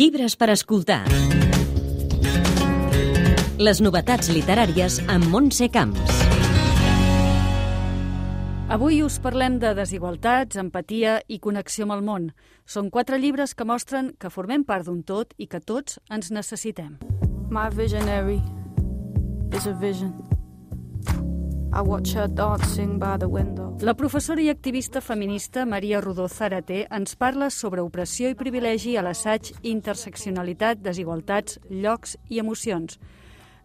Llibres per escoltar. Les novetats literàries amb Montse Camps. Avui us parlem de desigualtats, empatia i connexió amb el món. Són quatre llibres que mostren que formem part d'un tot i que tots ens necessitem. My visionary is a vision. I watch her dancing by the window. La professora i activista feminista Maria Rodó Zaraté ens parla sobre opressió i privilegi a l'assaig Interseccionalitat, desigualtats, llocs i emocions.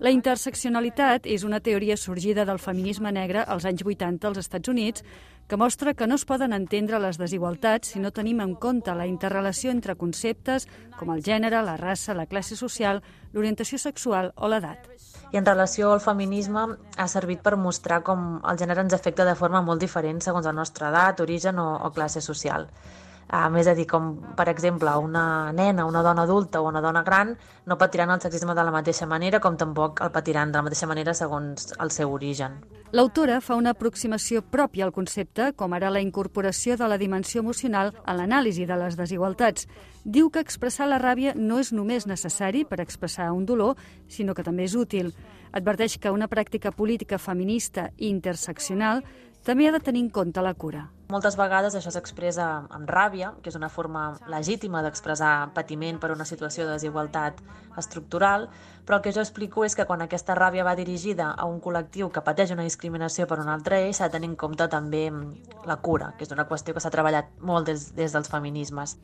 La interseccionalitat és una teoria sorgida del feminisme negre als anys 80 als Estats Units que mostra que no es poden entendre les desigualtats si no tenim en compte la interrelació entre conceptes com el gènere, la raça, la classe social, l'orientació sexual o l'edat. I en relació al feminisme ha servit per mostrar com el gènere ens afecta de forma molt diferent segons la nostra edat, origen o, o classe social. Um, és a dir, com per exemple una nena, una dona adulta o una dona gran no patiran el sexisme de la mateixa manera com tampoc el patiran de la mateixa manera segons el seu origen. L'autora fa una aproximació pròpia al concepte, com ara la incorporació de la dimensió emocional a l'anàlisi de les desigualtats. Diu que expressar la ràbia no és només necessari per expressar un dolor, sinó que també és útil. Adverteix que una pràctica política feminista i interseccional també ha de tenir en compte la cura. Moltes vegades això s'expressa amb ràbia, que és una forma legítima d'expressar patiment per una situació de desigualtat estructural, però el que jo explico és que quan aquesta ràbia va dirigida a un col·lectiu que pateix una discriminació per un altre eix, s'ha de tenir en compte també la cura, que és una qüestió que s'ha treballat molt des, des dels feminismes.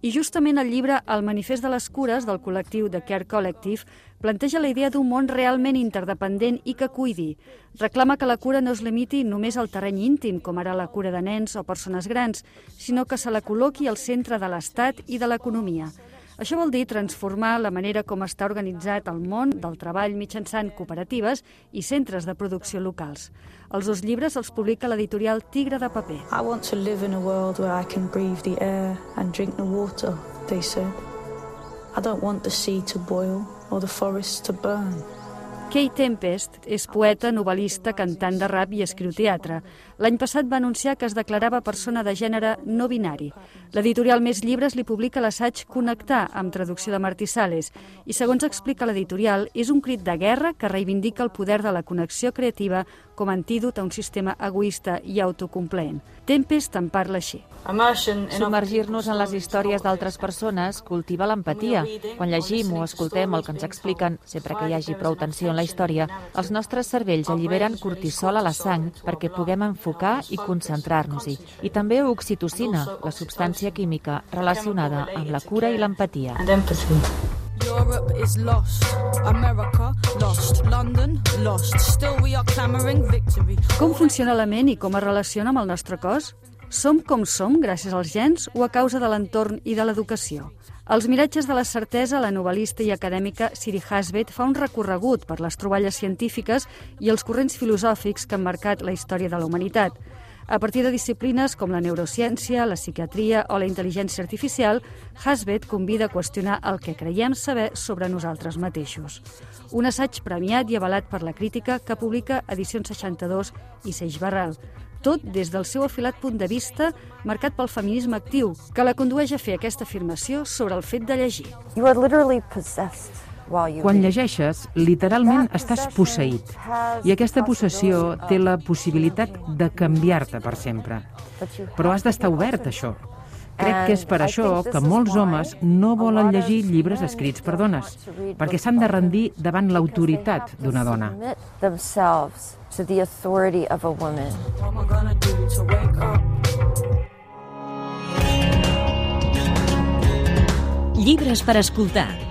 I justament el llibre El manifest de les cures del col·lectiu de Care Collective planteja la idea d'un món realment interdependent i que cuidi. Reclama que la cura no es limiti només al terreny íntim, com ara la cura de nens o persones grans, sinó que se la col·loqui al centre de l'Estat i de l'economia. Això vol dir transformar la manera com està organitzat el món del treball mitjançant cooperatives i centres de producció locals. Els dos llibres els publica l'editorial Tigre de Paper. I want to live in a world where I can breathe the air and drink the water, they said. I don't want the sea to boil or the forest to burn. Kay Tempest és poeta, novel·lista, cantant de rap i escriu teatre. L'any passat va anunciar que es declarava persona de gènere no binari. L'editorial Més Llibres li publica l'assaig Connectar, amb traducció de Martí Sales, i segons explica l'editorial, és un crit de guerra que reivindica el poder de la connexió creativa com a antídot a un sistema egoista i autocomplaent. Tempest en parla així. Submergir-nos en les històries d'altres persones cultiva l'empatia. Quan llegim o escoltem el que ens expliquen, sempre que hi hagi prou tensió en la història, els nostres cervells alliberen cortisol a la sang perquè puguem enfocar i concentrar-nos-hi. I també oxitocina, la substància química relacionada amb la cura i l'empatia. Europe is lost, America lost, London lost. Still we are clamoring victory. Com funciona la ment i com es relaciona amb el nostre cos? Som com som gràcies als gens o a causa de l'entorn i de l'educació? Els miratges de la certesa, la novel·lista i acadèmica Siri Hasbet fa un recorregut per les troballes científiques i els corrents filosòfics que han marcat la història de la humanitat. A partir de disciplines com la neurociència, la psiquiatria o la intel·ligència artificial, Hasbet convida a qüestionar el que creiem saber sobre nosaltres mateixos. Un assaig premiat i avalat per la crítica que publica Edicions 62 i Seix Barral. Tot des del seu afilat punt de vista marcat pel feminisme actiu, que la condueix a fer aquesta afirmació sobre el fet de llegir. You are literally possessed Quan llegeixes, literalment estàs posseït. I aquesta possessió té la possibilitat de canviar-te per sempre. Però has d'estar obert a això. Crec que és per això que molts homes no volen llegir llibres escrits per dones, perquè s'han de rendir davant l'autoritat d'una dona. Llibres per escoltar.